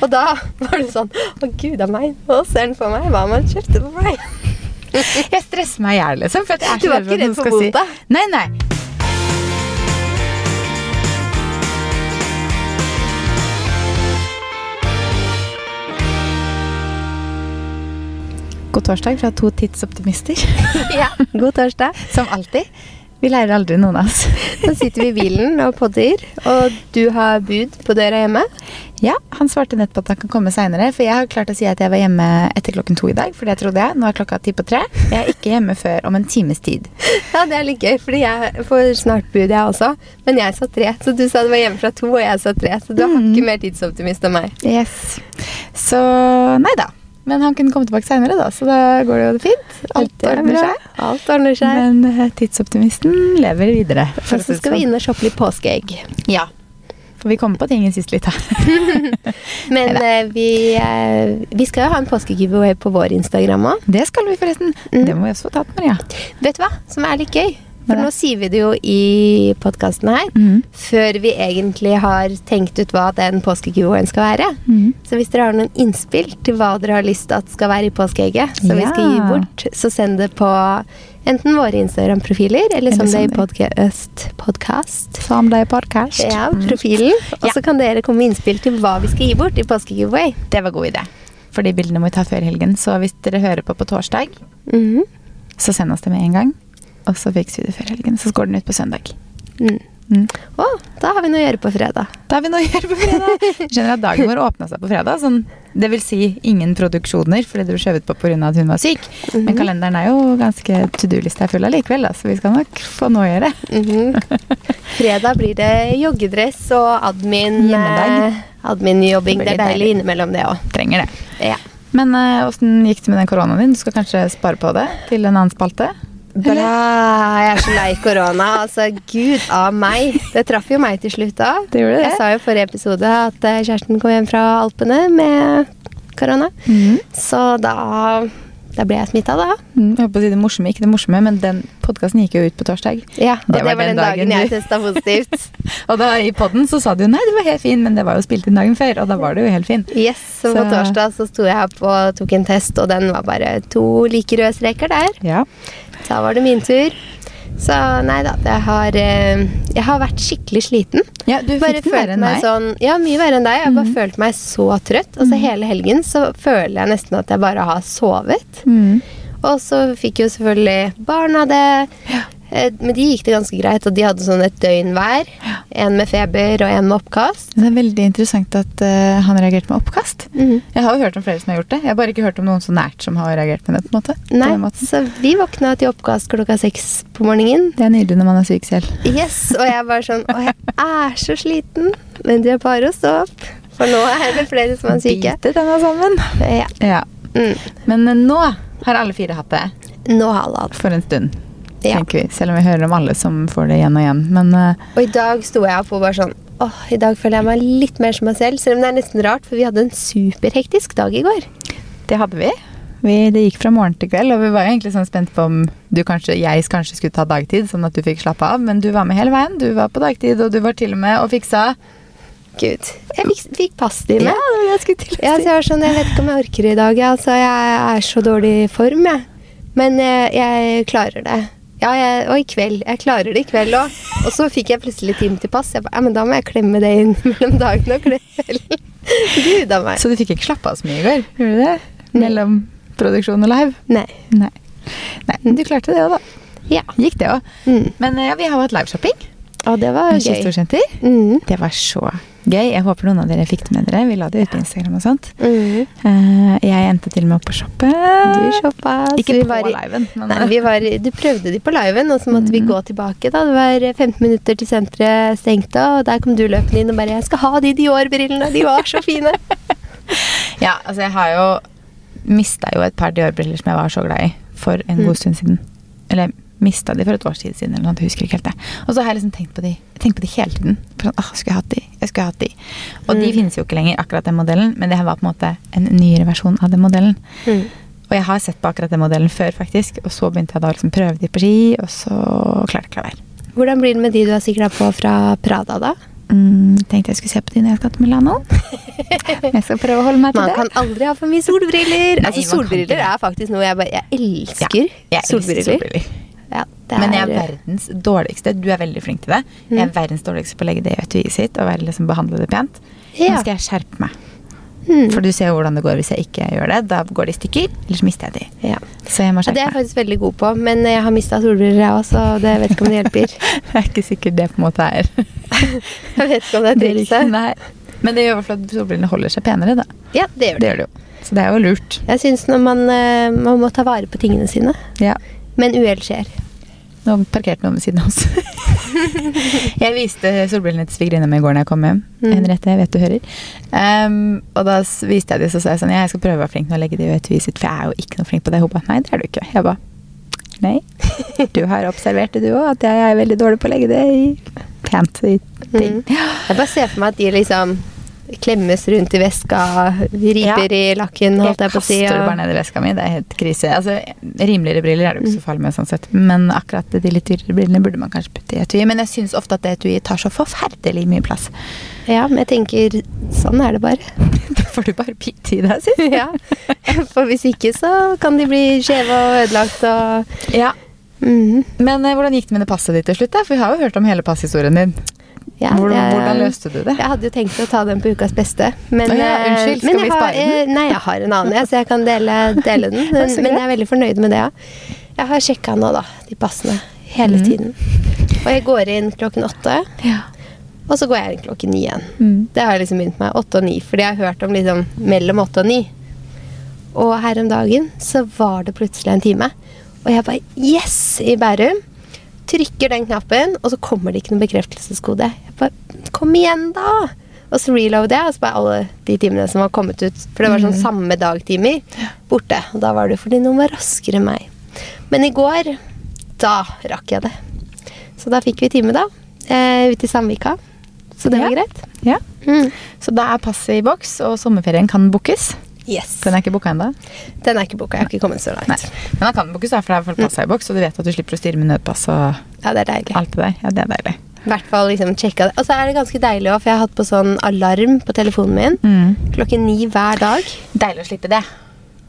Og da var det sånn Å, gud a meg, nå ser han for meg. Hva man kjøpte på meg? Jeg stresser meg i hjel, liksom. For at jeg er Du så var redd for ikke redd noen for skal si- Nei, nei. God torsdag fra to tidsoptimister. Ja, God torsdag. Som alltid. Vi lærer aldri noen av oss. Nå sitter vi i bilen og podder, og du har bud på døra hjemme. Ja, Han svarte nett på at han kan komme seinere, for jeg har klart å si at jeg var hjemme etter klokken to i dag. For det trodde jeg. Nå er klokka ti på tre. Jeg er ikke hjemme før om en times tid. Ja, det er litt gøy, fordi jeg får snart bud, jeg også. Men jeg sa tre, så du sa du var hjemme fra to, og jeg sa tre. Så du har ikke mer tidsoptimist enn meg. Yes. Så nei da. Men han kunne komme tilbake seinere, da, så da går det jo fint. Alt er ordner seg. Alt ordner seg. Men eh, tidsoptimisten lever videre. Og så skal vi sånn. inn og shoppe litt påskeegg. Ja. For vi kommer på ting i siste da. Men eh, vi, eh, vi skal jo ha en påskegiveaway på vår Instagram òg. Det skal vi forresten. Det må vi også få tatt, Maria. Vet du hva som er litt gøy? For nå sier vi det jo i podkasten her, mm. før vi egentlig har tenkt ut hva den påskegiveawayen skal være. Mm. Så hvis dere har noen innspill til hva dere har lyst til at skal være i påskeegget, som vi skal gi bort, så send det på enten våre Instagram-profiler, eller, Eller som det er i podkast. podcast, podcast. Som det er podkast. Ja, profilen. Og Ja. så kan dere komme med innspill til hva vi skal gi bort i påskegiveaway. Det var god idé. For de bildene må vi ta før helgen. Så hvis dere hører på på torsdag, mm. så send oss det med en gang. Og så fikser vi det før helgen. Så går den ut på søndag. Mm. Mm. Oh, da har vi noe å gjøre på fredag. Da har vi noe å gjøre på fredag. Jeg skjønner at dagen vår åpna seg på fredag. Sånn, det vil si ingen produksjoner fordi du skjøvet på pga. at hun var syk. Mhm. Men kalenderen er jo ganske to do-lista full allikevel, så vi skal nok få noe å gjøre. Mhm. Fredag blir det joggedress og admin. Eh, Admin-jobbing. Det Det er litt deilig innimellom, det òg. Trenger det. Ja. Men åssen gikk det med den koronaen din? Du skal kanskje spare på det til en annen spalte? Bra. Jeg er så lei korona. Altså, gud av meg. Det traff jo meg til slutt da. Det det. Jeg sa jo i forrige episode at eh, kjæresten kom hjem fra Alpene med korona. Mhm. Så da, da ble jeg smitta, da. Mm, Jeg holdt på å si det morsomme, ikke det morsomme, men den podkasten gikk jo ut på torsdag. Ja, og det var, den dagen, jeg du- testa positivt. Og da i podden så sa du nei, du var helt fin, men det var jo spilt inn dagen før, og da var du jo helt fin. Yes, så på torsdag så sto jeg opp og tok en test, og den var bare to like røde streker der. Ja. Da var det min tur. Så nei da, jeg har, eh, jeg har vært skikkelig sliten. ja du Bare fikk det verre enn meg sånn, ja, mye verre enn deg. Jeg har bare følt meg så trøtt. Altså Hele helgen så føler jeg nesten at jeg bare har sovet. Mm. Og så fikk jo selvfølgelig barna det. Eh, Men de gikk det ganske greit, og de hadde sånn et døgn hver. En med feber og en med oppkast. Det er veldig interessant at uh, han reagerte med oppkast. Mhm. Jeg har jo hørt om flere som har gjort det. Jeg har bare ikke hørt om noen så nært som har reagert med det. på en måte. Nei, den så vi våkna til oppkast klokka seks på morgenen. Det er nydelig når man er syk selv. Yes, og jeg var sånn Å, jeg er så sliten. Men det er bare å stå opp. For nå er det flere som er syke. Bite denne sammen. Ja. Ja. Mm. Men uh, nå har alle fire hatt det Nå har alle hatt for en stund, Ja. tenker vi. Selv om vi hører om alle som får det igjen og igjen. Men uh, Og i dag sto jeg opp og bare sånn Åh, i dag føler jeg meg litt mer som meg selv. Selv om det er nesten rart, for vi hadde en superhektisk dag i går. det hadde vi. vi. Det gikk fra morgen til kveld, og vi var egentlig sånn spent på om du kanskje, jeg kanskje skulle ta dagtid, sånn at du fikk slappe av. Men du var med hele veien. Du var på dagtid, og du var til og med og fiksa Gud. Jeg fikk, fikk passtime. Ja, det var jeg skulle til å Ja, så jeg var sånn, jeg vet ikke om jeg orker i dag. Altså, jeg er så dårlig i form, jeg. Men jeg, jeg klarer det. Ja, jeg, og i kveld. Jeg klarer det i kveld òg. Og så fikk jeg plutselig time til pass. Jeg ba, ja, men da må jeg klemme det inn mellom dagen og kvelden. Gud a meg. Så du fikk ikke slappe av så mye i går? Gjorde du det? Mellom produksjon og live? Nei. Nei. Nei, du klarte det òg, da. Ja. Gikk det òg. Mm. Men ja, vi har hatt liveshopping. Og det var gøy. Mm. Det var så gøy. Jeg håper noen av dere fikk det med dere. Vi la det ut på Instagram og sånt. Mm. Uh, jeg endte til og med opp på shoppe. Du shoppa. Ikke vi på var liven, men Nei, vi var, du prøvde de på liven, og så måtte vi Mhm. gå tilbake. da. Det var 15 minutter til senteret stengte, og der kom du løpende inn og bare 'Jeg skal ha de Dior-brillene, de var så fine'. Ja, altså jeg har jo mista jo et par Dior-briller som jeg var så glad i for en Mm. god stund siden. Eller mista de for et års tid siden, eller noe, jeg husker ikke helt det. Og så har jeg liksom tenkt på de Jeg tenkt på de hele tiden. For sånn, ah, skulle jeg hatt de? Jeg skulle hatt de. Og de Mm. finnes jo ikke lenger, akkurat den modellen, men det her var på en måte en nyere versjon av den modellen. Mm. Og jeg har sett på akkurat den modellen før, faktisk, og så begynte jeg da å liksom prøve de på ski, og så klarte jeg ikke la være. Hvordan blir det med de du har sikra på fra Prada, da? Mm, tenkte jeg skulle se på de når jeg skal til Milano. jeg skal prøve å holde meg til Man det. kan aldri ha for mye solbriller. Nei, altså, solbriller er faktisk noe jeg bare Jeg elsker Ja, jeg elsker solbriller. solbriller. Ja, det Men jeg er er- verdens dårligste. Du er veldig flink til det. Jeg er verdens dårligste på å legge det i etuiet sitt og være, liksom, behandle det pent. Nå skal jeg skjerpe meg. Mm. For du ser jo hvordan det går hvis jeg ikke gjør det. Da går de i stykker, eller så mister jeg de. Ja. Så jeg må Ja, det er jeg faktisk veldig god på, men jeg har mista solbriller, jeg òg, så det vet ikke om det hjelper. Jeg er ikke sikker det på en måte er Jeg vet ikke om det er trikset. Men det gjør i hvert fall at solbrillene holder seg penere, da. Ja, det gjør Det det. gjør det jo. Så det er jo lurt. Jeg syns man, eh, man må ta vare på tingene sine. Ja. Men uhell skjer. Nå parkerte noen ved siden av oss. jeg viste solbrillene til svigerinna mi i går da jeg kom hjem. Mm. Henriette, jeg vet du hører. Um, og da viste jeg det, så sa jeg sånn Ja, jeg skal prøve å være flink til å legge dem etuiet sitt, for jeg er jo ikke noe flink på det. Hun ba nei, det er du ikke. Jeg ba nei. Du har observert det, du òg, at jeg er veldig dårlig på å legge det i pent i ting. Mm. Jeg bare ser for meg at de liksom klemmes rundt i veska, riper i lakken, holdt jeg på å si. kaster det bare ned i veska mi. Det er helt krise. Altså, rimeligere briller er det ikke så farlig med, sånn sett. Men akkurat de litt dyrere brillene burde man kanskje putte i etui. Men jeg syns ofte at det etuiet tar så forferdelig mye plass. Ja, men jeg tenker sånn er det bare. Da får du bare pitte i deg, si. ja. For hvis ikke så kan de bli skjeve og ødelagt og Ja. Mhm. Men eh, hvordan gikk det med det passet ditt til slutt? da? For vi har jo hørt om hele passhistorien din. Ja, hvordan, jeg- hvordan løste du det? Jeg hadde jo tenkt å ta den på ukas beste, men, ja, eh, unnskyld, skal men vi spare den? eh, Nei, jeg har en annen, så jeg kan dele, dele den. Men, Men jeg er veldig fornøyd med det, ja. Jeg har sjekka nå, da, de passene hele mm. tiden. Og jeg går inn klokken åtte, Ja. og så går jeg inn klokken ni igjen. Mm. Det har jeg liksom begynt med. Åtte og ni, fordi jeg har hørt om liksom mellom åtte og ni. Og her om dagen så var det plutselig en time. Og jeg bare Yes! I Bærum. Trykker den knappen, og så kommer det ikke noen bekreftelseskode. Jeg bare Kom igjen, da! Og så reloader jeg, og så bare alle de timene som var kommet ut. For det var sånn samme dag-timer borte. Og da var det fordi noen var raskere enn meg. Men i går, da rakk jeg det. Så da fikk vi time, da. Eh, ute i Sandvika. Så det var Ja. greit. ja. Mm. Så da er passet i boks, og sommerferien kan bookes. Yes. Den er ikke booka ennå. Den er ikke boka. Jeg har ikke kommet så langt. Nei. Men den kan bookes, for det er i passa i boks, og du vet at du slipper å styre med nødpass og Ja, det er deilig. alt det der. Ja, det er deilig. I hvert fall liksom sjekka det. Og så er det ganske deilig òg, for jeg har hatt på sånn alarm på telefonen min Mm. klokken ni hver dag. Deilig å slippe det.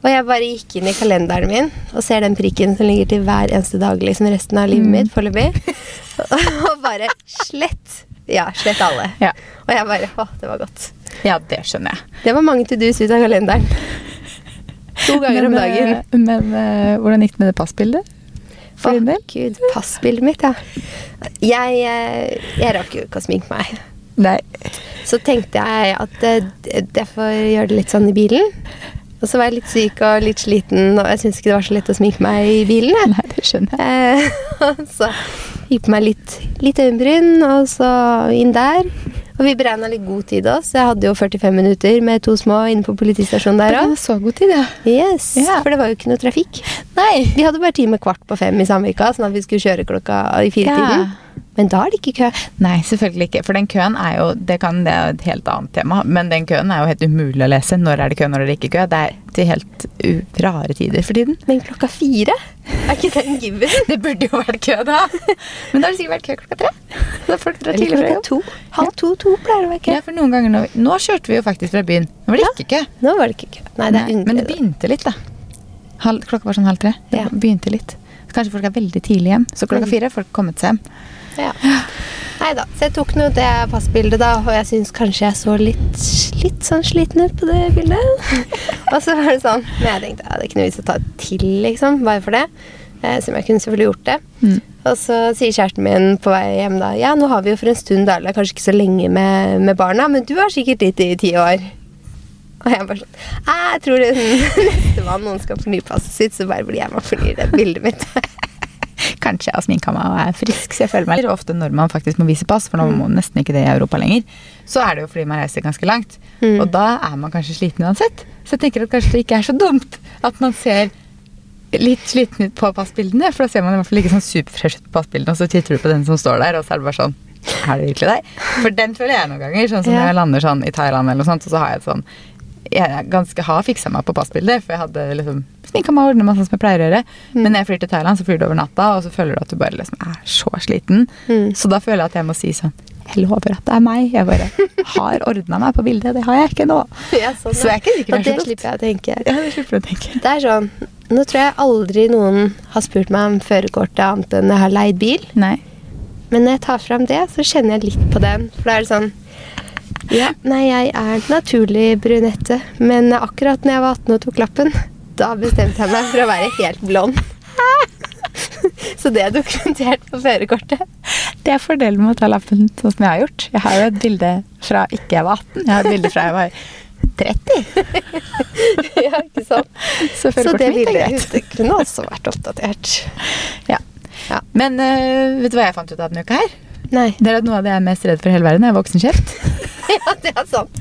Og jeg bare gikk inn i kalenderen min og ser den prikken som ligger til hver eneste dag liksom resten av livet mitt foreløpig. og bare slett. Ja, slett alle. Ja. Og jeg bare Å, det var godt. Ja, det skjønner jeg. Det var mange to do's ut av kalenderen. To ganger om dagen. eh, Men uh, hvordan gikk det med det passbildet? For del? Gud, passbildet mitt, ja. Jeg, eh, jeg rakk jo ikke å sminke meg. Nei. Så tenkte jeg at uh, jeg får gjøre det litt sånn i bilen. Og så var jeg litt syk og litt sliten, og jeg syntes ikke det var så lett å sminke meg i bilen. jeg. Nei, det skjønner jeg. Eh, så gikk på meg litt, litt øyenbryn, og så inn der. Og vi beregna litt god tid også. Jeg hadde jo 45 minutter med to små inne på politistasjonen der òg. så god tid, ja. Yes, Ja. For det var jo ikke noe trafikk. Nei. Vi hadde bare time kvart på fem i Samvika, sånn at vi skulle kjøre klokka i firetiden. Ja. Men da er det ikke kø. Nei, selvfølgelig ikke. For den køen er jo det, kan, det er et helt annet tema. Men den køen er jo helt umulig å lese. Når er det kø, når er det ikke kø? Det er til helt rare tider for tiden. Men klokka fire? Er ikke den given? Det burde jo vært kø da. Men da har det sikkert vært kø klokka tre. Da folk drar tidligere tidlig fra jobb. to? Halv to-to pleier det å være kø. Ja, for noen ganger nå, Nå kjørte vi jo faktisk fra byen. Nå var det Ja. ikke kø. Nå var det ikke kø. Nei, det Nei, Men det begynte litt, da. Halv, klokka var sånn halv tre. Det Ja. begynte litt. Kanskje folk er veldig tidlig hjem. Så klokka Mm. fire har folk kommet seg hjem. Ja. Nei da. Så jeg tok nå det passbildet, da, og jeg syns kanskje jeg så litt, litt sånn sliten ut på det bildet. og så var det sånn Men jeg tenkte ja, det er ikke noe vits å ta til, liksom, bare for det. Eh, som jeg kunne selvfølgelig gjort det. Mm. Og så sier kjæresten min på vei hjem da Ja, nå har vi jo for en stund da, eller kanskje ikke så lenge med, med barna, men du har sikkert litt i ti år. Og jeg bare sånn Jeg tror det neste mann noen skal fornye passet sitt, så bare blir jeg med og fornyer det bildet mitt. Kanskje jeg har sminka meg og er frisk, så jeg føler meg Ofte når man faktisk må vise pass, for nå må man nesten ikke det i Europa lenger, så er det jo fordi man reiser ganske langt. Mm. Og da er man kanskje sliten uansett. Så jeg tenker at kanskje det ikke er så dumt at man ser litt sliten ut på passbildene, for da ser man i hvert fall ikke sånn superfresh ut på passbildene, og så titter du på den som står der, og så er det bare sånn Er det virkelig deg? For den føler jeg noen ganger, sånn som Ja. når jeg lander sånn i Thailand eller noe sånt, og så har jeg et sånn jeg ganske har fiksa meg på passbildet, for jeg hadde liksom sminka meg og ordna meg sånn som jeg pleier å gjøre. Mm. Men når jeg flyr til Thailand, så flyr du over natta, og så føler du at du bare liksom er så sliten. Mm. Så da føler jeg at jeg må si sånn Jeg lover at det er meg. Jeg bare har ordna meg på bildet. Det har jeg ikke nå. Ja, sånn, Så jeg er ikke sikker på det det slipper jeg å tenke. Ja, det slipper du å tenke. Det er sånn Nå tror jeg aldri noen har spurt meg om førerkortet annet enn jeg har leid bil. Nei. Men når jeg tar fram det, så kjenner jeg litt på den. For da er det sånn Ja, nei, jeg er naturlig brunette, men akkurat når jeg var 18 og tok lappen, da bestemte jeg meg for å være helt blond. Så det er dokumentert på førerkortet. Det er fordelen med å ta lappen sånn som jeg har gjort. Jeg har jo et bilde fra ikke jeg var 18. Jeg har et bilde fra jeg var 30. Ja, ikke sant? Så Så det bildet det kunne også vært oppdatert. Ja. Ja. Men uh, vet du hva jeg fant ut av denne uka her? Nei. Det er at noe av det jeg er mest redd for i hele verden, er voksenkjeft. Ja, det er sant.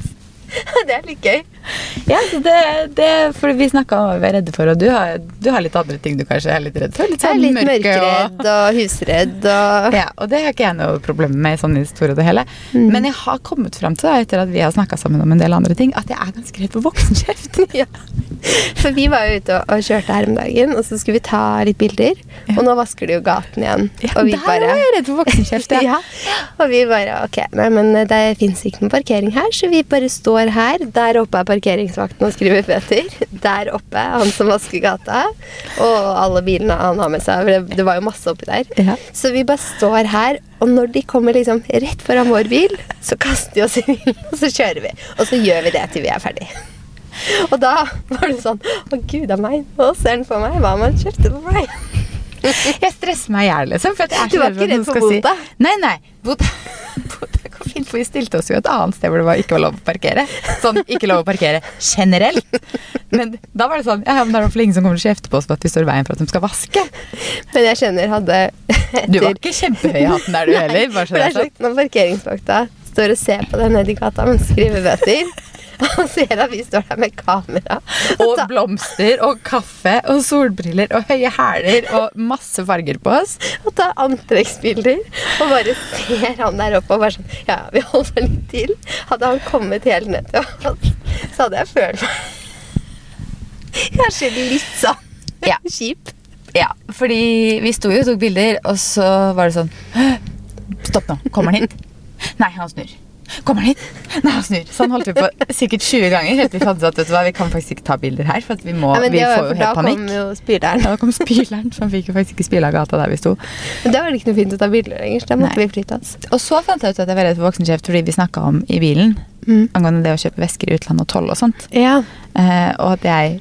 Det er litt gøy. Ja, det, det, for vi snakka om hva vi er redde for, og du har, du har litt andre ting du kanskje er litt redd for. Litt Jeg er sånn litt mørke og mørkeredd og husredd og ja, og det har ikke jeg noe problem med sånn i det store og det hele. Mm. Men jeg har kommet fram til, da, etter at vi har snakka sammen om en del andre ting, at jeg er ganske redd for voksenkjeft. Ja. For vi var jo ute og, og kjørte her om dagen, og så skulle vi ta litt bilder. Ja. Og nå vasker de jo gaten igjen. Ja, og vi der bare var jeg redd for voksenkjeft, ja. ja. Og vi bare Ok, nei, men det fins ikke noen parkering her, så vi bare står her. Der oppe er parkeringsvakten og skriver Peter. Der oppe er han som vasker gata. Og alle bilene han har med seg. for Det, det var jo masse oppi der. Ja. Så vi bare står her, og når de kommer liksom rett foran vår bil, så kaster de oss i bilen, og så kjører vi. Og så gjør vi det til vi er ferdig. Og da var det sånn Å, gud a meg, nå ser han på meg. Hva om han kjefter på meg? Jeg stresser meg i hjel, liksom. For jeg er Du så var redd ikke for redd noen for skal si- bota? Nei, nei. Bota, bota fint, for vi stilte oss jo et annet sted hvor det var, ikke var lov å parkere. Sånn, ikke lov å parkere generelt. Men da var det sånn Ja, men det er iallfall ingen som kommer til å kjefte på oss for at vi står i veien for at de skal vaske. Men jeg kjenner hadde Du var ikke kjempehøy i hatten der, du heller. Bare så det er sagt. Når parkeringsvakta står og ser på deg nede i gata mens skriver bøter, og ser at vi står der med kamera Og blomster og kaffe og solbriller og høye hæler og masse farger på oss. og tar antrekksbilder og bare ser han der oppe og bare sånn Ja, vi holder litt til. Hadde han kommet helt ned til oss, så hadde jeg følt meg Kanskje litt sånn Ja. kjip. Ja, fordi vi sto jo og tok bilder, og så var det sånn Stopp nå. Kommer han hit? Nei, han snur. Kommer han hit? Nei, han snur. Sånn holdt vi på sikkert 20 ganger. Helt til vi fant ut at vet du hva, vi kan faktisk ikke ta bilder her, for at vi, må, Ja, men vi får jo helt panikk. kom jo spyleren. Ja, da kom spyleren, så han fikk jo faktisk ikke spyle av gata der vi sto. Men da var det ikke noe fint å ta bilder lenger, så da måtte Nei. vi flytte oss. Og så fant jeg ut at jeg var redd for voksenkjeft fordi vi snakka om i bilen Mm. angående det å kjøpe vesker i utlandet og toll og sånt. Ja. Eh, og at jeg,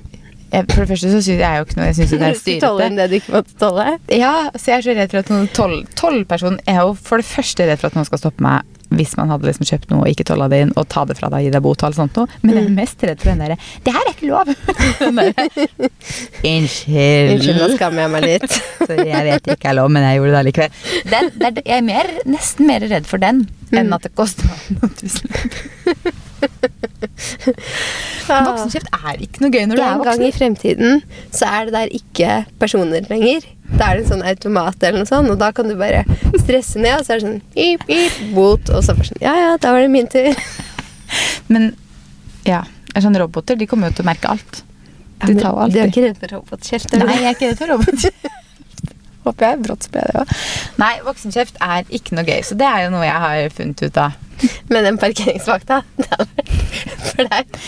jeg For det første så syns jeg jo ikke noe Jeg syns det er tolle styrete. det du ikke måtte tolle. Ja, så jeg er så redd for at noen toll, tollperson er jo for det første redd for at noen skal stoppe meg hvis man hadde liksom kjøpt noe og ikke tolla det inn, og ta det fra deg og gi deg bot og alt sånt noe. Men jeg er mest redd for den derre 'Det her er ikke lov'. Unnskyld. Unnskyld, nå skammer jeg meg litt. Sorry, jeg vet ikke er lov, men jeg gjorde det allikevel. Den, det er, jeg er mer, nesten mer redd for den enn Mm. at det koster meg noen tusen. Voksenkjeft er ikke noe gøy når du er voksen. En gang i fremtiden så er det der ikke personer lenger. Da er det en sånn automat eller noe sånt, og da kan du bare stresse ned, og så er det sånn yip, yip, bot, og så bare sånn Ja, ja, da var det min tur. Men ja, sånne roboter de kommer jo til å merke alt. De tar jo Du er ikke redd for robotkjeft? Nei, jeg er ikke redd for robotkjeft. Håper jeg brått ble det òg. Nei, voksenkjeft er ikke noe gøy, så det er jo noe jeg har funnet ut av. Men den parkeringsvakta, det hadde vært deg.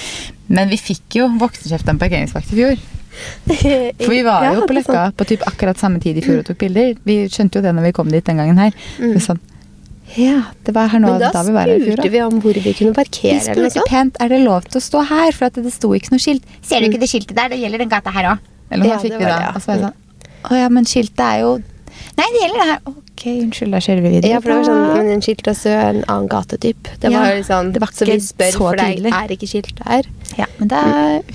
Men vi fikk jo voksenkjeft av en parkeringsvakt i fjor. For vi var Ja, jo på det Løkka på typ akkurat samme tid i fjor og tok bilder. Vi skjønte jo det når vi kom dit den gangen her. Mm. Sånn, ja, det var her nå Men da da vi var her i fjor. spurte vi om hvor vi kunne parkere. Vi spurte pent er det lov til å stå her, for at det sto ikke noe skilt. Ser du Mm. ikke det skiltet der? Det gjelder den gata her òg. Eller hva Ja, fikk det vi da? det, ja. Og så var jeg sånn Å ja, men skiltet er jo Nei, det gjelder det her. Ok, unnskyld, da kjører vi videre. Ja, for det var sånn, en skilt også en annen gatetyp. Det var Ja, liksom, det var så vi spør, så for det er ikke skilt her. Ja, men da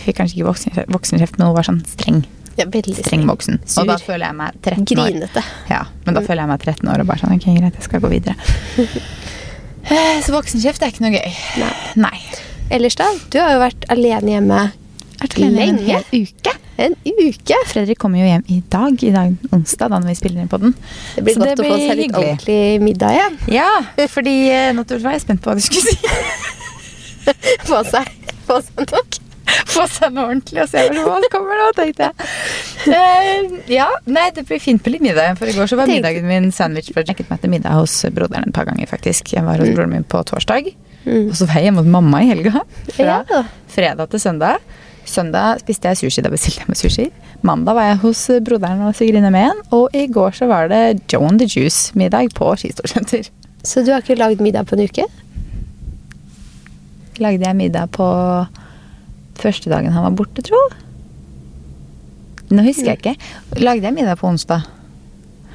fikk kanskje ikke voksen, voksenkjeft, men hun var sånn streng. Ja, veldig Streng voksen. Sur. Og da føler jeg meg 13 år. Grinete. Ja, men da føler jeg meg 13 år og bare sånn, ok, greit, jeg skal gå videre. Eh, Så voksenkjeft er ikke noe gøy. Nei. Nei. Ellers da, du har jo vært alene hjemme vært alene en Lenge. hel uke. En uke. Fredrik kommer jo hjem i dag, i dag onsdag, da når vi spiller inn på den. Det blir Så godt det å få seg litt hyggelig. ordentlig middag igjen. Ja, fordi eh, nå var jeg spent på hva du skulle si. Få seg, få seg nok. Få seg noe ordentlig og se hva som kommer nå, tenkte jeg. Uh, ja, nei, det blir fint med litt middag. For i går så var middagen min sandwich. project. jeg meg til middag hos broderen et par ganger, faktisk. Jeg var hos broren min på torsdag. Mm. Og så var jeg hjemme hos mamma i helga. Fra Ja. fredag til søndag. Søndag spiste jeg sushi. Da bestilte jeg med sushi. Mandag var jeg hos broderen og svigerinne med en. Og i går så var det Joe and the Juice-middag på Skistorsenter. Så du har ikke lagd middag på en uke? Lagde jeg middag på første dagen han var borte, tro. Nå husker jeg ikke. Lagde jeg middag på onsdag?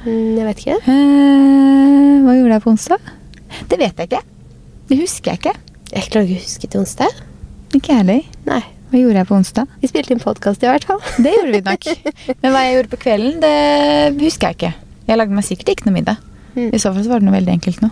Mm, jeg vet ikke. Eh, hva gjorde jeg på onsdag? Det vet jeg ikke. Det husker jeg ikke. Jeg klarer ikke å huske til onsdag. Ikke jeg heller. Nei. Hva gjorde jeg på onsdag? Vi spilte inn podkast i hvert fall. Det gjorde vi nok. Men hva jeg gjorde på kvelden, det husker jeg ikke. Jeg lagde meg sikkert ikke noe middag. Mm. I så fall så var det noe veldig enkelt nå.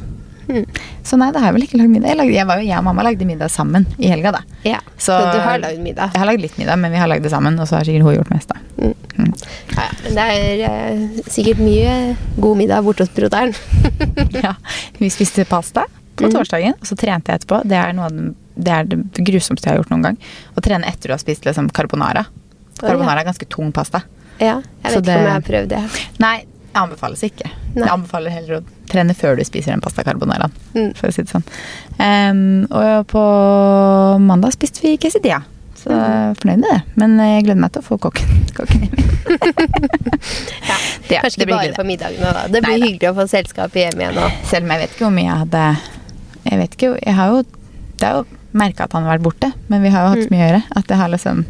Mm. Så nei, da har jeg vel ikke lagd middag. Jeg, lagde, jeg, var jo, jeg og mamma lagde middag sammen i helga, da. Ja, så, Så- du har lagd middag. Jeg har lagd litt middag, men vi har lagd det sammen, og så har sikkert hun gjort mest, da. Mm. Mm. Ja, ja, men det er eh, sikkert mye god middag borte hos broderen. Ja, vi spiste pasta på Mhm. torsdagen, og så trente jeg etterpå. Det er, noe av den, det er det grusomste jeg har gjort noen gang. Å trene etter du har spist liksom carbonara. Carbonara er ganske tung pasta. Ja, jeg vet vet ikke om jeg har prøvd det. Nei, det anbefales ikke. Nei. Jeg anbefaler heller å trene før du spiser en pasta carbonaraen, Mm. For å si det sånn. Um, og på mandag spiste vi quesadilla. Så er fornøyd med det. Men jeg gleder meg til å få kokken, kokken inn. Ja, det, Kanskje det ikke bare på middagene, da. Det blir Nei, hyggelig å få selskap hjem igjen nå. Selv om jeg vet ikke hvor mye jeg hadde Jeg vet ikke, jeg har jo Det er jo merka at han har vært borte, men vi har jo hatt Mm. mye å gjøre. At jeg har liksom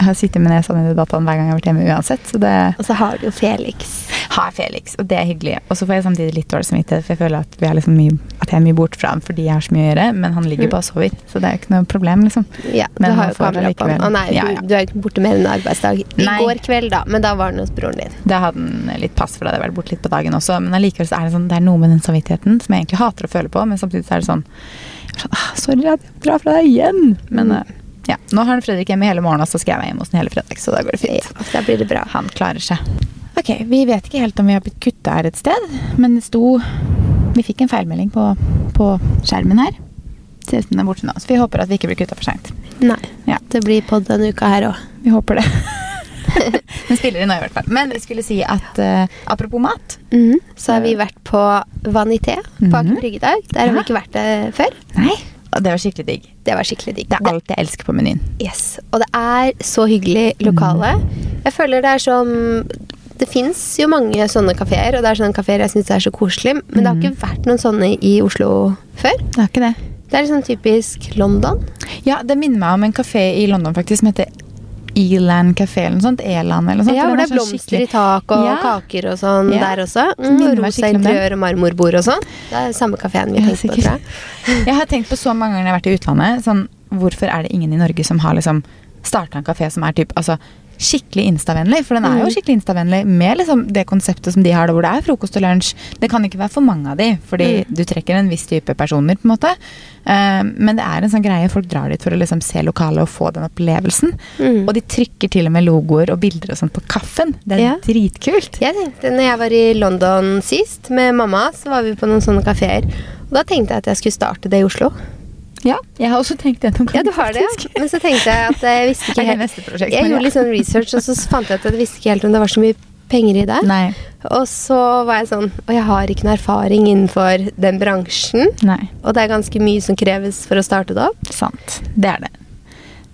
Jeg har sittet med nesa nedi dataen hver gang jeg har vært hjemme uansett. Så det Og så har du jo Felix. har Felix, og det er hyggelig. Og så får jeg samtidig litt dårlig samvittighet, for jeg føler at, vi er liksom mye, at jeg er mye bort fra ham fordi jeg har så mye å gjøre. Men han ligger Mm. bare og sover, så det er jo ikke noe problem, liksom. Ja, Men du har jo kamera på han. Nei, Ja, ja. Du, er jo ikke borte mer enn arbeidsdag. I Nei. går kveld, da, men da var han hos broren din. Da hadde han litt pass, for da hadde jeg vært borte litt på dagen også. Men allikevel så er det sånn, det er noe med den samvittigheten som jeg egentlig hater å føle på, men samtidig så er det sånn, sånn ah, Sorry jeg drar fra deg igjen. Men Mm. eh, ja, nå har han Fredrik hjemme hele morgenen, og så skal jeg være hjemme hos den hele fredag, så da går det fint. Ja, da blir det bra. Han klarer seg. Ok, vi vet ikke helt om vi har blitt kutta her et sted, men det sto Vi fikk en feilmelding på, på skjermen her. Ser ut som den er borte nå, så vi håper at vi ikke blir kutta for seint. Nei. Ja. Det blir pod denne uka her òg. Vi håper det. Den spiller inn nå, i hvert fall. Men vi skulle si at uh, apropos mat Så har vi vært på Vanité på Aker Mhm. Brygge i dag. Der har vi ikke vært det før. Nei, og det var skikkelig digg. Det var skikkelig digg. Det er alt jeg elsker på menyen. Yes. Og det er så hyggelig lokale. Mm. Jeg føler det er som Det fins jo mange sånne kafeer, og det er sånne kafeer jeg syns er så koselig, men det har Mm. ikke vært noen sånne i Oslo før. Det er ikke det. Det er liksom typisk London. Ja, det minner meg om en kafé i London faktisk som heter Eland Café eller noe sånt. Eland eller sånt. Ja, hvor det er blomster blomster i skikkelig- tak og Ja. kaker og sånn Ja. der også. Mm, og rosa interiør og marmorbord og sånn. Det er samme kafeen vi har tenkt på, tror jeg. Jeg har tenkt på så mange ganger når jeg har vært i utlandet, sånn, hvorfor er det ingen i Norge som har liksom starta en kafé som er typ, altså, skikkelig instavennlig? For den er jo Mm. skikkelig instavennlig med liksom det konseptet som de har, hvor det er frokost og lunsj. Det kan ikke være for mange av de, fordi Mm. du trekker en viss type personer, på en måte. Eh, men det er en sånn greie, folk drar dit for å liksom se lokalet og få den opplevelsen. Mm. Og de trykker til og med logoer og bilder og sånt på kaffen. Det er Ja. dritkult. Jeg tenkte, når jeg var i London sist med mamma, så var vi på noen sånne kafeer. Og da tenkte jeg at jeg skulle starte det i Oslo. Ja, jeg har også tenkt det noen Ja, du har det, ja. Men så tenkte jeg at jeg visste ikke helt prosjekt, Jeg gjorde litt sånn research, og så fant jeg ut at jeg visste ikke helt om det var så mye penger i det. Nei. Og så var jeg sånn Og jeg har ikke noe erfaring innenfor den bransjen. Nei. Og det er ganske mye som kreves for å starte det opp. Sant. Det er det.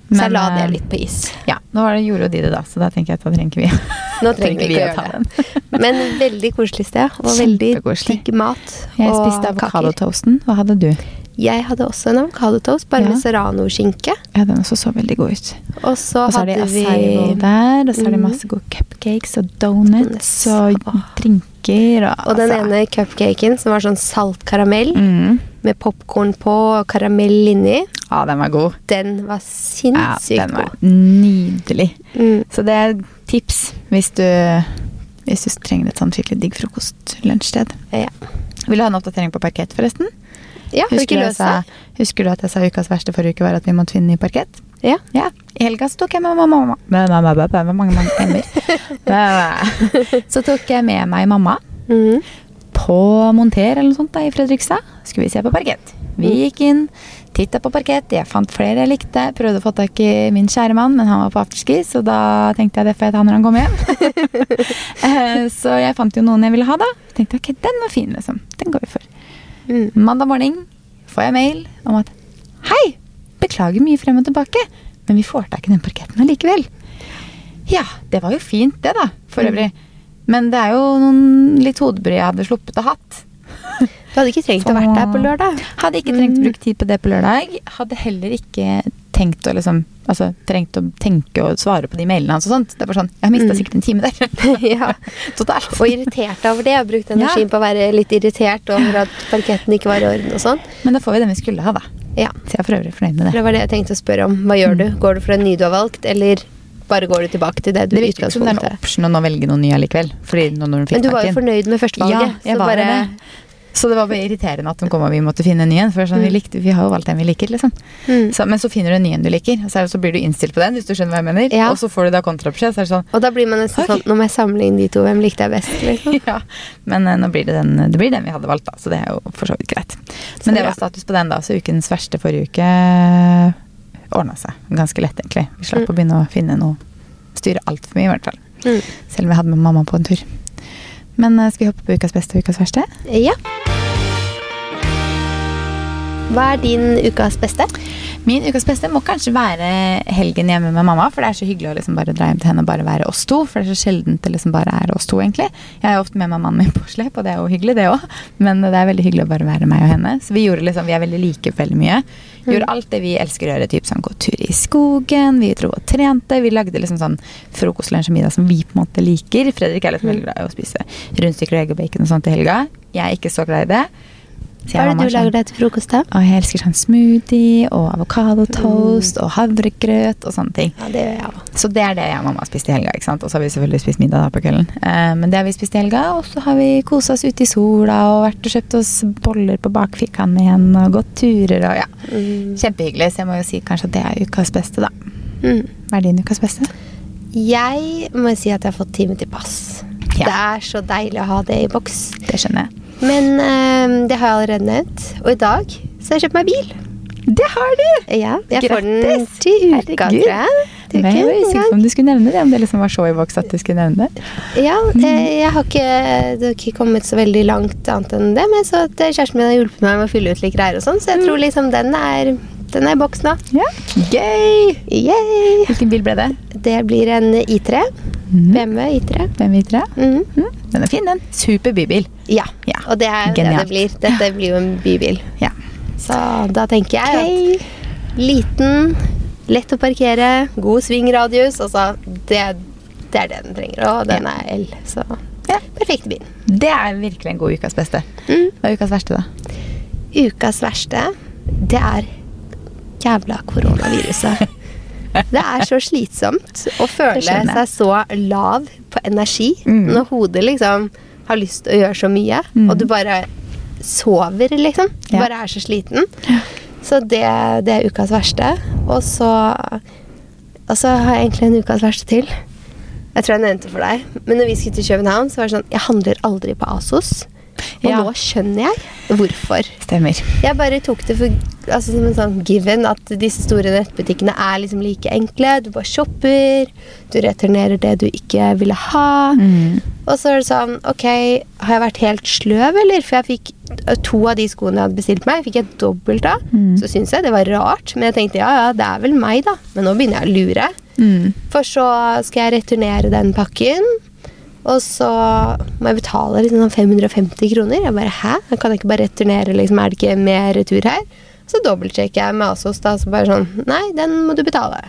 Så jeg la eh, det litt på is. Ja, nå var det gjorde jo de det, da, så da tenker jeg at da trenger vi Nå trenger vi ikke å gjøre det. Men veldig koselig sted, og veldig digg mat. Jeg og spiste kaker. avokadotoasten. Hva hadde du? Jeg hadde også en avokadotoast, bare Ja. med serrano-skinke. Ja, den også så veldig god ut. Og så Og hadde vi acai der, og så mm. er det masse gode cupcakes og donuts og drinker og Og den altså- ene cupcaken som var sånn salt karamell mm. med popkorn på og karamell inni, Ja, den var god. den var sinnssykt god. Ja, den var god. nydelig. Mm. Så det er tips hvis du, hvis du trenger et sånn skikkelig digg frokost-lunsjsted. Ja. Vil du ha en oppdatering på parkett, forresten? Ja, Husker du, sa, husker du at jeg sa ukas verste forrige uke var at vi måtte finne ny parkett? Ja. Ja. I helga så tok jeg med mamma. Så tok jeg med meg mamma mm. på Monter eller noe sånt da, i Fredrikstad. Skulle vi se på parkett. Vi gikk inn Titta på parkett, jeg fant flere jeg likte. Prøvde å få tak i min kjære mann, men han var på afterski, så da tenkte jeg det får jeg ta når han kommer hjem. Eh, så jeg fant jo noen jeg ville ha, da. Tenkte ok, den var fin, liksom. Den går vi for. Mm. Mandag morgen får jeg mail om at Hei! Beklager mye frem og tilbake, men vi får tak i den parketten allikevel. Ja, det var jo fint, det, da, for Mm. øvrig. Men det er jo noen litt hodebry jeg hadde sluppet å hatt. Du hadde ikke trengt å vært der på lørdag. Hadde ikke trengt å Mm. bruke tid på det på lørdag. Hadde heller ikke tenkt å liksom Altså trengt å tenke og svare på de mailene hans og sånt. Det var sånn Jeg mista Mm. sikkert en time der. ja. Totalt. Og irritert over det. Og brukt energien på å være litt irritert over at parketten ikke var i orden og sånn. Men da får vi den vi skulle ha, da. Ja. Så jeg er for øvrig fornøyd med det. Det var det jeg tenkte å spørre om. Hva gjør du? Går du for en ny du har valgt, eller bare går du tilbake til det du Det i virker som det er en utgangspunktet option å nå velge noe ny allikevel. Fordi nå når du fikk Men du var jo fornøyd med førstevalget. Ja, jeg var bare det. Så det var bare irriterende at de kom og vi måtte finne en ny en. For sånn, vi, Mm. likte, vi har jo valgt den vi liker, liksom. Mm. Så, men så finner du en ny en du liker, og så, det, så blir du innstilt på den, hvis du skjønner hva jeg mener. Ja. Og så får du da kontrabeskjed, så sånn Og da blir man nesten sånn Nå må jeg samle inn de to. Hvem likte jeg best? Liksom. ja. Men uh, nå blir det den, det blir den vi hadde valgt, da. Så det er jo for så vidt greit. Så Men det bra. var status på den, da. Så ukens verste forrige uke ordna seg. Ganske lett, egentlig. Vi slapp Mm. å begynne å finne noe Styre altfor mye, i hvert fall. Mm. Selv om jeg hadde med mamma på en tur. Men eh, skal vi hoppe på ukas beste og ukas verste? Ja. Hva er din ukas beste? Min ukas beste må kanskje være helgen hjemme med mamma. For det er så hyggelig å liksom bare dra hjem til henne og bare være oss to. For det er så sjeldent det liksom bare er oss to, egentlig. Jeg er ofte med meg mannen min på slep, og det er jo hyggelig, det òg. Men det er veldig hyggelig å bare være meg og henne. Så vi gjorde liksom, vi er veldig like veldig mye. Gjorde alt det vi elsker å gjøre. Typ sånn gå tur i skogen, vi dro og trente. Vi lagde liksom sånn frokost, lunsj og middag som vi på en måte liker. Fredrik er liksom veldig glad i å spise rundstykker og egg og bacon og sånt i helga. Jeg er ikke så glad i det. Hva er det du lager deg til frokost, da? og jeg elsker sånn smoothie og avokadotoast og havregrøt og sånne ting. Ja, det gjør jeg også. Så det er det jeg og mamma har spist i helga. ikke sant? Og så har vi selvfølgelig spist middag da på kvelden. Uh, men det har vi spist i helga, og så har vi kosa oss ute i sola og vært og kjøpt oss boller på bakfikkene igjen og gått turer og ja. Mm. Kjempehyggelig. Så jeg må jo si kanskje at det er ukas beste, da. Mm. Hva er din ukas beste? Jeg må si at jeg har fått time til pass. Ja. Det er så deilig å ha det i boks. Det skjønner jeg. Men eh, det har jeg allerede nevnt. Og i dag så har jeg kjøpt meg bil. Det har du! Ja, jeg får den til uka, tror jeg. Til Men jeg var usikker på om du skulle nevne det. Om det liksom var så i boks at du skulle nevne det. Ja, eh, jeg har ikke, det har ikke kommet så veldig langt annet enn det, men så at eh, kjæresten min har hjulpet meg med å fylle ut litt greier og sånn, så jeg tror liksom den er, den er i boks nå. Ja. Gøy! Yay! Hvilken bil ble det? Det blir en I3. BMW I3. BMW I3. Mm. Mm, den er fin, den. Super bybil. Ja, Ja, og det er genialt. det blir. Dette blir jo en bybil. Ja. Så da tenker jeg at liten, lett å parkere, god svingradius, altså det, det er det den trenger, og den er el, så Ja. perfekt bil. Det er virkelig en god ukas beste. Mm. Hva er ukas verste, da? Ukas verste, det er jævla koronaviruset. Det er så slitsomt å føle seg så lav på energi Mm. når hodet liksom har lyst til å gjøre så mye, Mm. og du bare sover, liksom. Du Ja. bare er så sliten. Så det, det er ukas verste. Og så Og så har jeg egentlig en ukas verste til. Jeg tror jeg nevnte for deg. Men når vi skulle til København, så var det sånn Jeg handler aldri på Asos. Og Ja. nå skjønner jeg hvorfor. Stemmer. Jeg bare tok det for, altså som en sånn given at disse store nettbutikkene er liksom like enkle. Du bare shopper, du returnerer det du ikke ville ha. Mm. Og så er det sånn Ok, har jeg vært helt sløv, eller? For jeg fikk to av de skoene jeg hadde bestilt meg, fikk jeg dobbelt av. Mm. Så syns jeg det var rart, men jeg tenkte ja, ja, det er vel meg, da. Men nå begynner jeg å lure. Mm. For så skal jeg returnere den pakken. Og så må jeg betale liksom sånn 550 kroner. Jeg bare, hæ? Jeg kan ikke bare returnere, liksom, er det ikke mer retur her? Så dobbeltsjekker jeg med Asos, da, så bare sånn, nei, den må du betale.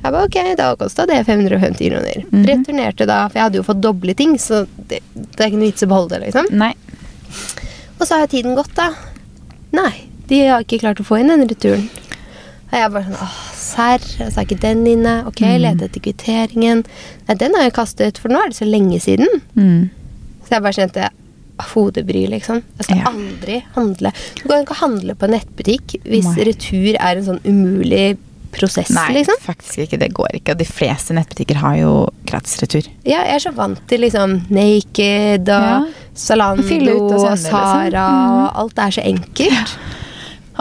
Jeg bare, ok, da kostet det 550 kroner. Mhm. Returnerte da, for jeg hadde jo fått doble ting, så det, det er ikke noe vits å beholde det, liksom. Nei. Og så har tiden gått, da. Nei, de har ikke klart å få inn den returen. Og jeg bare sånn, åh, serr, så er ikke den inne. Ok, Mm. lete etter kvitteringen. Nei, den har jeg kastet, for nå er det så lenge siden. Mm. Så jeg bare kjente hodebry, liksom. Jeg skal Ja. aldri handle. Du kan ikke handle på nettbutikk hvis Nei. retur er en sånn umulig prosess, Nei, liksom. faktisk ikke. Det går ikke. Og de fleste nettbutikker har jo gratis retur. Ja, jeg er så vant til liksom Naked og Ja. Salando og og liksom. Sara Mhm. og alt er så enkelt. Ja,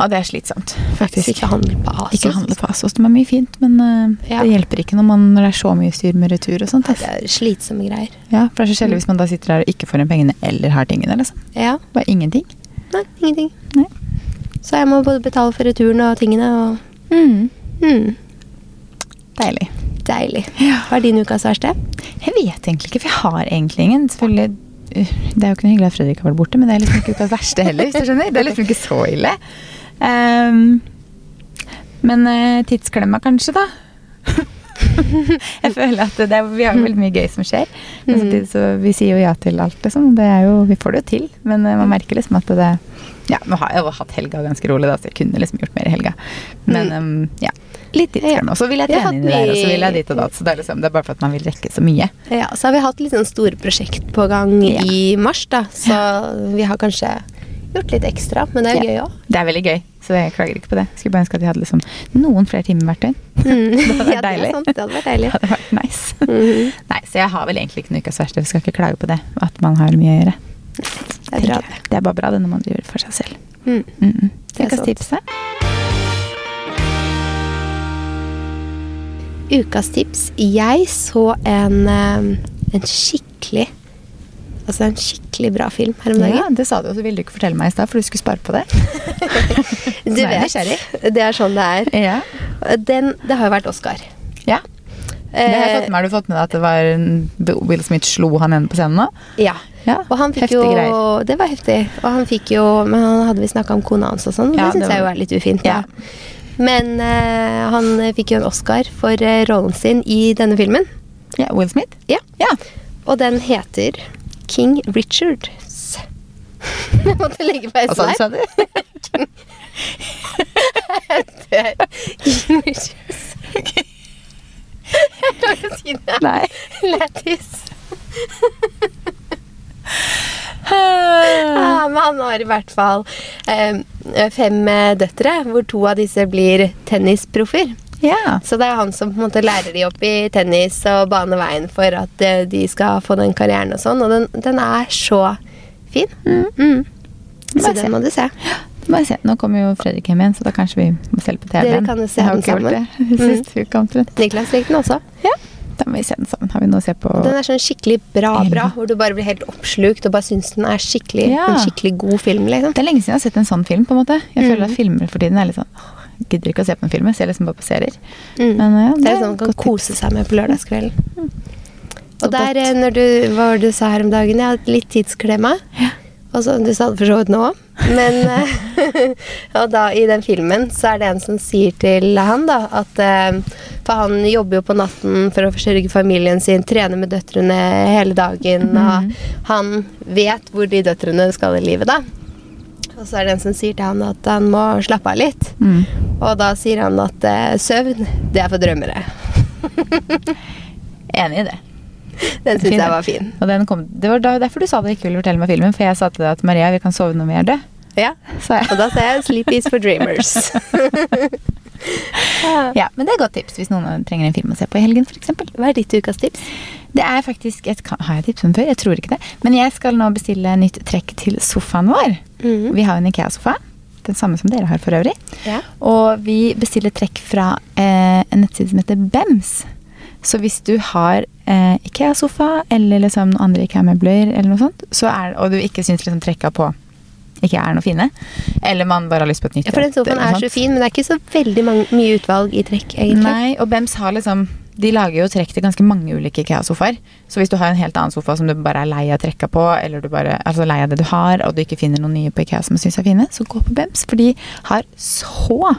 det er slitsomt, faktisk. Ikke handle på ASOS. Ikke handle på ASOS. De er mye fint, men uh, Ja. det hjelper ikke når, man, når det er så mye styr med retur og sånt. Det er slitsomme greier. Ja, for det er så kjedelig hvis man da sitter der og ikke får igjen pengene eller har tingene. liksom. Ja. Bare ingenting. Nei, ingenting. Nei. Så jeg må både betale for returen og tingene og Mm. mm, Deilig. Deilig. Ja. Hva er din ukas verste? Jeg vet egentlig ikke, for jeg har egentlig ingen. Selvfølgelig, uh, Det er jo ikke noe hyggelig at Fredrik har vært borte, men det er liksom ikke ukas verste heller. hvis du skjønner. Det er liksom ikke så ille. Ehm, men uh, tidsklemma, kanskje, da. jeg føler at det Vi har veldig mye gøy som skjer. Men Mhm. samtidig så vi sier jo ja til alt, liksom. Det er jo, vi får det jo til. Men uh, man merker liksom at det Ja, nå har jeg jo hatt helga ganske rolig, da, så jeg kunne liksom gjort mer i helga. Men Mm. um, ja. Litt. Og så vil jeg trene inn i det der, og så vil jeg dit og da. Så det er, liksom, det er bare for at man vil rekke så mye. Ja, så har vi hatt litt sånn store prosjekt på gang Ja. i mars, da. Så vi har kanskje gjort litt ekstra, men det er Ja. gøy òg. Det er veldig gøy, så jeg klager ikke på det. Skulle bare ønske at jeg hadde liksom noen flere timer hvert døgn. Mm. Det hadde vært ja, det deilig. er. Det hadde vært deilig. Det hadde vært nice. Mhm. Nei, så jeg har vel egentlig ikke noe ukas verste. Vi skal ikke klage på det, at man har mye å gjøre. Det er bra. det er bare bra det når man driver for seg selv. Mm. Mm -mm. Det Ukas tips, da? Ukas tips. Jeg så en, eh, en skikkelig Altså en skikkelig bra film her om dagen. Ja, det sa du, og så ville du ikke fortelle meg i stad, for du skulle spare på det. Du er vet, det er sånn det er. Ja. Den, det har jo vært Oscar. ja. Det har jeg fått med. Har du fått med deg at det var Will Smith slo han ene på scenen nå? Ja. Ja, Og han fikk jo greier. Det var heftig. Og han fikk jo Men han hadde vi snakka om kona hans og sånn, Ja, det syns jeg jo er litt ufint. Ja. Men uh, han fikk jo en Oscar for eh, rollen sin i denne filmen. Ja, Will Smith? Ja. Ja. Og den heter King Richards. Jeg måtte legge på Hva sa du, S-en sa du? her. King Richards. Jeg klarer ikke å si det. Nei. Lættis. Ja, men han har i hvert fall eh, fem eh, døtre, hvor to av disse blir tennisproffer. Ja. Så det er han som på en måte lærer de opp i tennis og baner veien for at eh, de skal få den karrieren og sånn. Og den, den er så fin. Mm. Så den må du se. Bare se. Nå kommer jo Fredrik hjem igjen, så da kanskje vi må se på TV-en. Dere kan jo se den sammen. Mm. det Sist uke omtrent. Niklas likte den også. Ja, da må vi se den sammen. Har vi noe å se på? Den er sånn skikkelig bra, bra, hvor du bare blir helt oppslukt og bare syns den er skikkelig, Ja. en skikkelig god film. liksom. Det er lenge siden jeg har sett en sånn film. på en måte. Jeg føler Mm. at filmer for tiden er litt sånn jeg Gidder ikke å se på en film, jeg ser liksom bare på serier. Mm. Men, ja, det det er sånn man kan kose seg med på lørdagskvelden. Og Og der, godt. når du, hva var det du sa her om dagen? Jeg hadde litt tidsklemme. Ja. Og så, du sa det for så vidt nå òg. Men eh, Og da i den filmen så er det en som sier til han da at eh, For han jobber jo på natten for å forsørge familien sin, trener med døtrene hele dagen, og Mhm. han vet hvor de døtrene skal i livet, da. Og så er det en som sier til han at han må slappe av litt. Mm. Og da sier han at eh, søvn, det er for drømmere. Enig i det. Den syns jeg var fin. Kom, det var derfor du sa du ikke ville fortelle meg filmen, for jeg sa til deg at Maria, vi kan sove når vi er døde. Ja. Og da sa jeg 'Sleep is for dreamers'. Ja, men det er et godt tips hvis noen trenger en film å se på i helgen, f.eks. Hva er ditt ukas tips? Det er faktisk et, Har jeg tips om før? Jeg tror ikke det. Men jeg skal nå bestille nytt trekk til sofaen vår. Mm. Vi har en Ikea-sofa. Den samme som dere har for øvrig. Ja. Og vi bestiller trekk fra eh, en nettside som heter Bems. Så hvis du har eh, Ikea-sofa eller liksom andre Ikea-møbler, eller noe sånt, så er, og du ikke syns liksom trekka på ikke er noe fine, eller man bare har lyst på et nytt Ja, for den sofaen er så fin, men det er ikke så veldig mange, mye utvalg i trekk, egentlig. Nei, og Bems har liksom De lager jo trekk til ganske mange ulike IKEA-sofaer. Så hvis du har en helt annen sofa som du bare er lei av trekka på, eller du bare altså lei av det du har, og du ikke finner noen nye på IKEA som du syns er fine, så gå på Bems, for de har så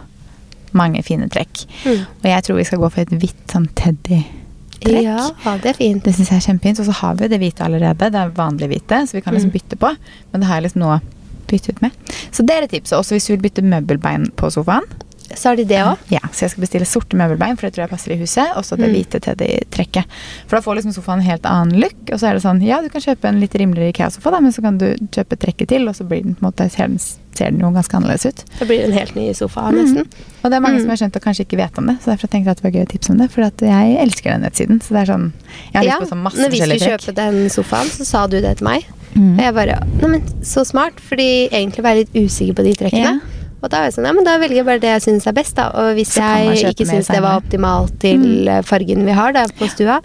mange fine trekk. Mm. Og jeg tror vi skal gå for et hvitt sånn teddy-trekk. Ja, det er fint. Det syns jeg er kjempefint. Og så har vi det hvite allerede. Det er vanlig hvite, så vi kan liksom Mm. bytte på. Men det har jeg liksom noe å bytte ut med. Så det er et tips. Også hvis du vil bytte møbelbein på sofaen. Så har de det òg. Ja, så jeg skal bestille sorte møbelbein, for det tror jeg passer i huset. Og så det Mm. hvite det trekket. For da får liksom sofaen en helt annen look. Og så er det sånn, ja, du kan kjøpe en litt rimeligere IKEA-sofa, men så kan du kjøpe trekket til, og så blir den på en måte, ser den, ser den jo ganske annerledes ut. Da blir det en helt ny sofa, nesten. Og det er mange Mm. som har skjønt og kanskje ikke vet om det, så derfor tenkte jeg at det var gøy å tipse om det. For jeg elsker den nettsiden. Så det er sånn Jeg har lyst på sånn masse når vi skulle kjøpe den sofaen, så sa du det til meg. Mm. Og jeg bare Neimen, så smart, fordi egentlig var jeg litt usikker på de trekkene. Ja. Og da er jeg sånn, ja, men da velger jeg bare det jeg syns er best, da. Og hvis jeg ikke syns det var optimalt til mm. fargen vi har da på stua,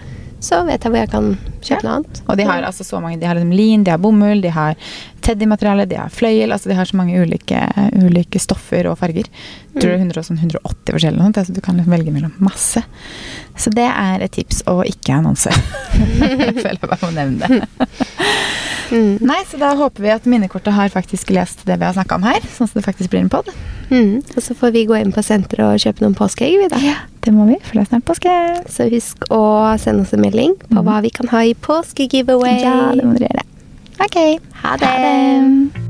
så vet jeg hvor jeg kan Ja. Og de har altså så mange. De har liksom lin, de har bomull, de har teddymateriale, de har fløyel. altså De har så mange ulike, ulike stoffer og farger. Jeg tror det er 100, sånn 180 forskjellige, sånt, altså du kan liksom velge mellom masse. Så det er et tips, og ikke annonse. jeg føler jeg bare må nevne det. Mm. Nei, så da håper vi at minnekortet har faktisk lest det vi har snakka om her, sånn at det faktisk blir en pod. Mm. Og så får vi gå inn på senteret og kjøpe noen påskeegg, vi da. Det må vi, for det er snart påske. Så husk å sende oss en melding på mm. hva vi kan ha i påskegiveaway. Ja, det må dere gjøre. Ok. Ha det. Ha det.